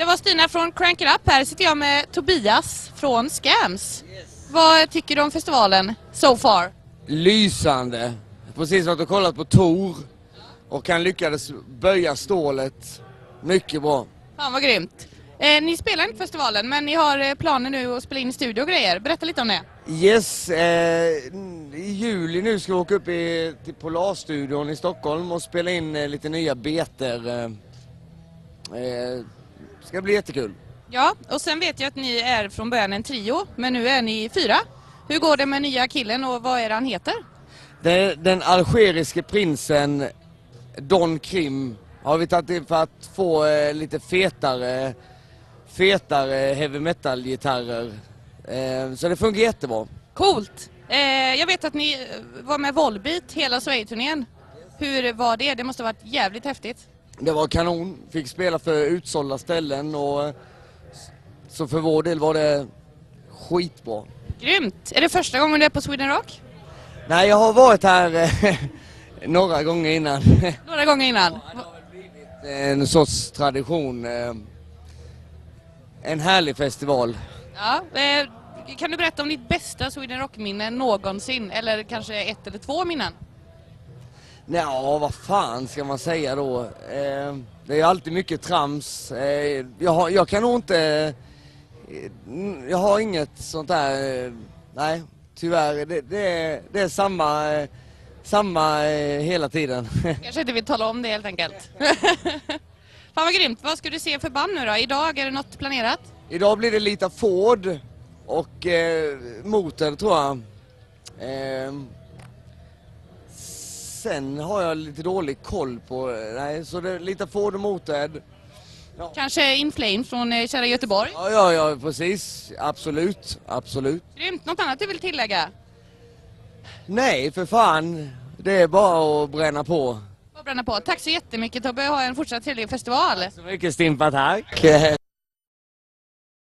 Det var Stina från Crank It Up. Här sitter jag med Tobias från Scams. Vad tycker du om festivalen so far? Lysande. Precis varit och kollat på Tor och han lyckades böja stålet mycket bra. Fan vad grymt. Eh, ni spelar inte festivalen men ni har eh, planer nu att spela in i studio och grejer. Berätta lite om det. Yes, eh, i juli nu ska vi åka upp i, till Polarstudion i Stockholm och spela in eh, lite nya beter. Eh, ska bli jättekul. Ja, och sen vet jag att ni är från början en trio men nu är ni fyra. Hur går det med nya killen och vad är det han heter? Den, den algeriske prinsen Don Krim har vi tagit in för att få eh, lite fetare, fetare heavy metal-gitarrer. Eh, så det funkar jättebra. Coolt! Eh, jag vet att ni eh, var med Volbeat hela Sverige-turnén. Hur var det? Det måste ha varit jävligt häftigt. Det var kanon, fick spela för utsålda ställen och eh, så för vår del var det skitbra. Grymt! Är det första gången du är på Sweden Rock? Nej, jag har varit här eh, några gånger innan. Några gånger innan. en sorts tradition. eh, En härlig festival. Ja, kan du berätta om ditt bästa Sweden Rock-minne någonsin? Eller kanske ett eller två minnen? Ja, vad fan ska man säga då? Eh, Det är alltid mycket trams. Eh, Jag, har, jag kan nog inte... eh, Jag har inget sånt där... Nej, tyvärr. Det, det, är, det är samma, samma hela tiden. Kanske inte vill tala om det helt enkelt. Fan vad grymt. Vad ska du se för band nu då? Idag, är det något planerat? Idag blir det lite Ford och eh, motor tror jag. Eh, sen har jag lite dålig koll på, nej så det är lite Ford och Motörhead. Kanske In Flames från eh, kära Göteborg? Ja, ja, ja precis. Absolut, absolut. Grymt. Något annat du vill tillägga? Nej, för fan. Det är bara att bränna på. Bara bränna på. Tack så jättemycket Tobbe. Ha en fortsatt trevlig festival. Så mycket Stimpa, tack.